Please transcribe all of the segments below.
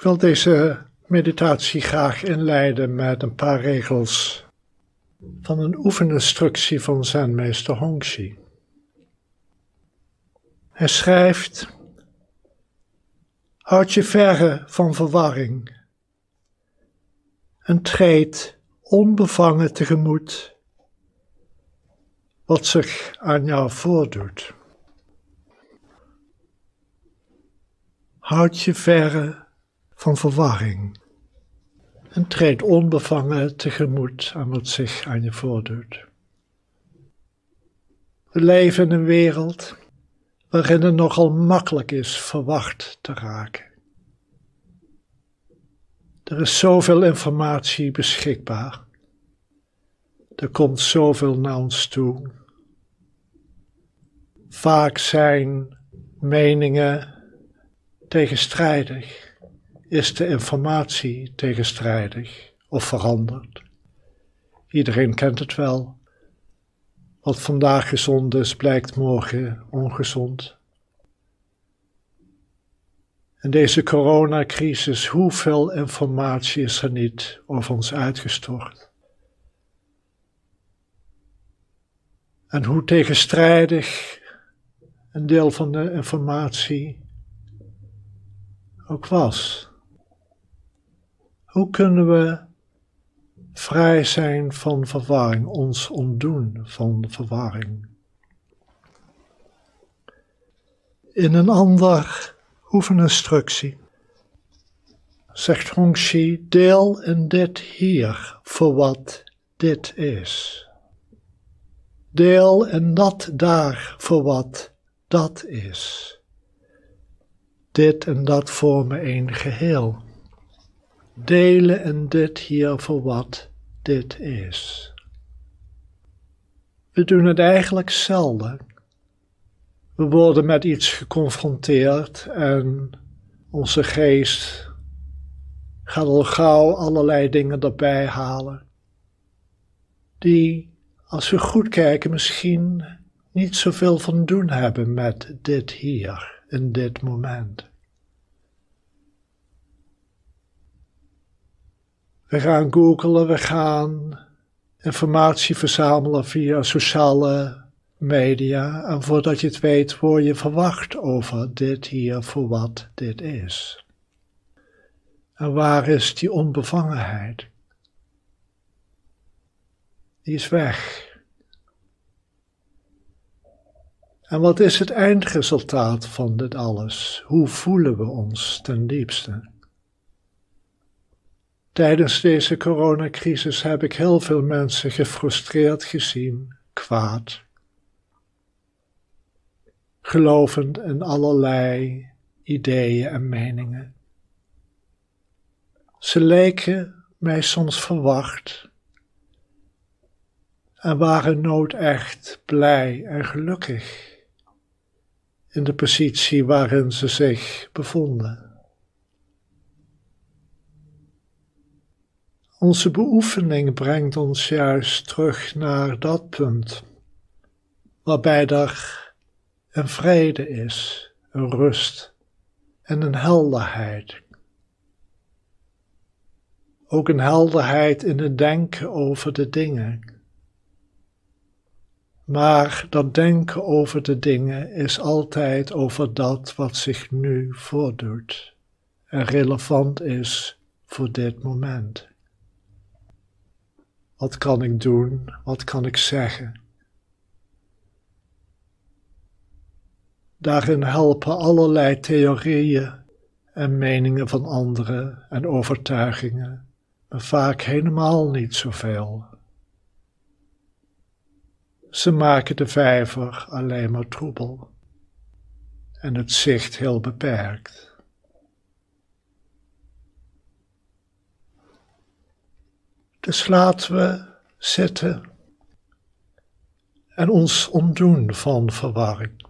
Ik wil deze meditatie graag inleiden met een paar regels van een oefeninstructie van Zenmeester Hongxi. Hij schrijft: Houd je verre van verwarring en treed onbevangen tegemoet wat zich aan jou voordoet. Houd je verre van verwarring en treed onbevangen tegemoet aan wat zich aan je voordoet. We leven in een wereld waarin het nogal makkelijk is verwacht te raken. Er is zoveel informatie beschikbaar. Er komt zoveel naar ons toe. Vaak zijn meningen tegenstrijdig. Is de informatie tegenstrijdig of veranderd? Iedereen kent het wel. Wat vandaag gezond is, blijkt morgen ongezond. En deze coronacrisis, hoeveel informatie is er niet over ons uitgestort? En hoe tegenstrijdig een deel van de informatie ook was. Hoe kunnen we vrij zijn van verwarring, ons ontdoen van verwarring? In een ander oefeninstructie zegt Hongxi, deel in dit hier voor wat dit is. Deel in dat daar voor wat dat is. Dit en dat vormen één geheel. Delen in dit hier voor wat dit is. We doen het eigenlijk zelden. We worden met iets geconfronteerd en onze geest gaat al gauw allerlei dingen erbij halen, die, als we goed kijken, misschien niet zoveel van doen hebben met dit hier, in dit moment. We gaan googlen, we gaan informatie verzamelen via sociale media. En voordat je het weet, word je verwacht over dit hier voor wat dit is. En waar is die onbevangenheid? Die is weg. En wat is het eindresultaat van dit alles? Hoe voelen we ons ten diepste? Tijdens deze coronacrisis heb ik heel veel mensen gefrustreerd gezien, kwaad, gelovend in allerlei ideeën en meningen. Ze leken mij soms verwacht en waren noodecht blij en gelukkig in de positie waarin ze zich bevonden. Onze beoefening brengt ons juist terug naar dat punt, waarbij er een vrede is, een rust en een helderheid. Ook een helderheid in het denken over de dingen. Maar dat denken over de dingen is altijd over dat wat zich nu voordoet en relevant is voor dit moment. Wat kan ik doen? Wat kan ik zeggen? Daarin helpen allerlei theorieën en meningen van anderen en overtuigingen, maar vaak helemaal niet zoveel. Ze maken de vijver alleen maar troebel en het zicht heel beperkt. Dus laten we zitten en ons ontdoen van verwarring.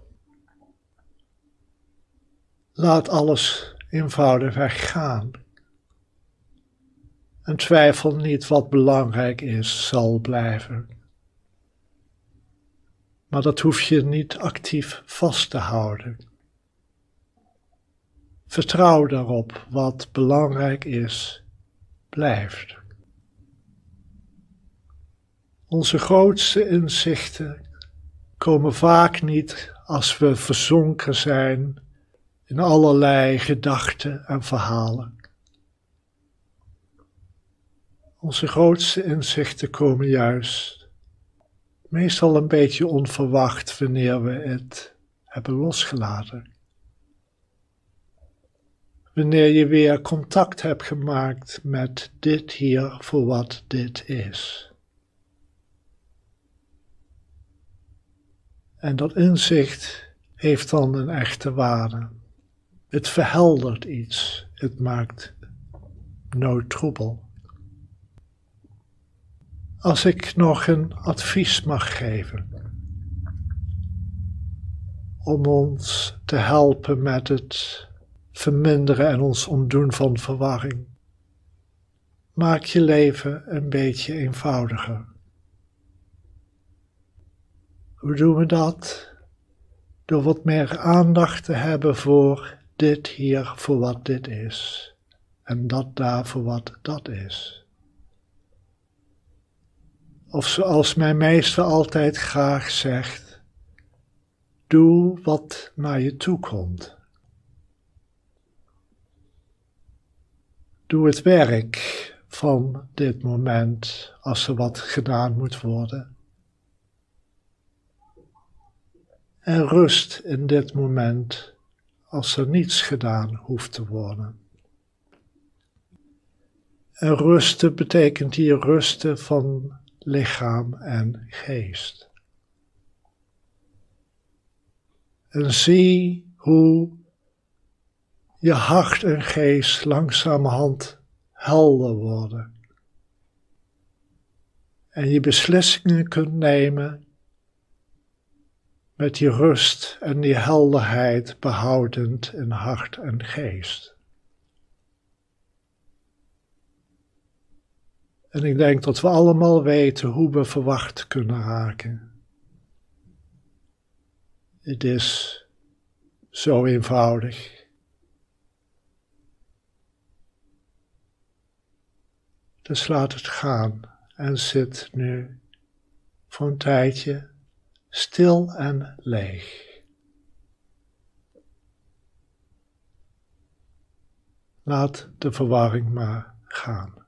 Laat alles eenvoudigweg gaan. En twijfel niet wat belangrijk is, zal blijven. Maar dat hoef je niet actief vast te houden. Vertrouw daarop, wat belangrijk is, blijft. Onze grootste inzichten komen vaak niet als we verzonken zijn in allerlei gedachten en verhalen. Onze grootste inzichten komen juist meestal een beetje onverwacht wanneer we het hebben losgelaten. Wanneer je weer contact hebt gemaakt met dit hier voor wat dit is. En dat inzicht heeft dan een echte waarde. Het verheldert iets, het maakt no troebel. Als ik nog een advies mag geven om ons te helpen met het verminderen en ons ontdoen van verwarring. Maak je leven een beetje eenvoudiger. Hoe doen we dat? Door wat meer aandacht te hebben voor dit hier voor wat dit is en dat daar voor wat dat is. Of zoals mijn meester altijd graag zegt, doe wat naar je toe komt. Doe het werk van dit moment als er wat gedaan moet worden. En rust in dit moment als er niets gedaan hoeft te worden. En rusten betekent hier rusten van lichaam en geest. En zie hoe je hart en geest langzamerhand helder worden. En je beslissingen kunt nemen met die rust en die helderheid behoudend in hart en geest. En ik denk dat we allemaal weten hoe we verwacht kunnen raken. Het is zo eenvoudig. Dus laat het gaan en zit nu voor een tijdje stil en leeg. Laat de verwarring maar gaan.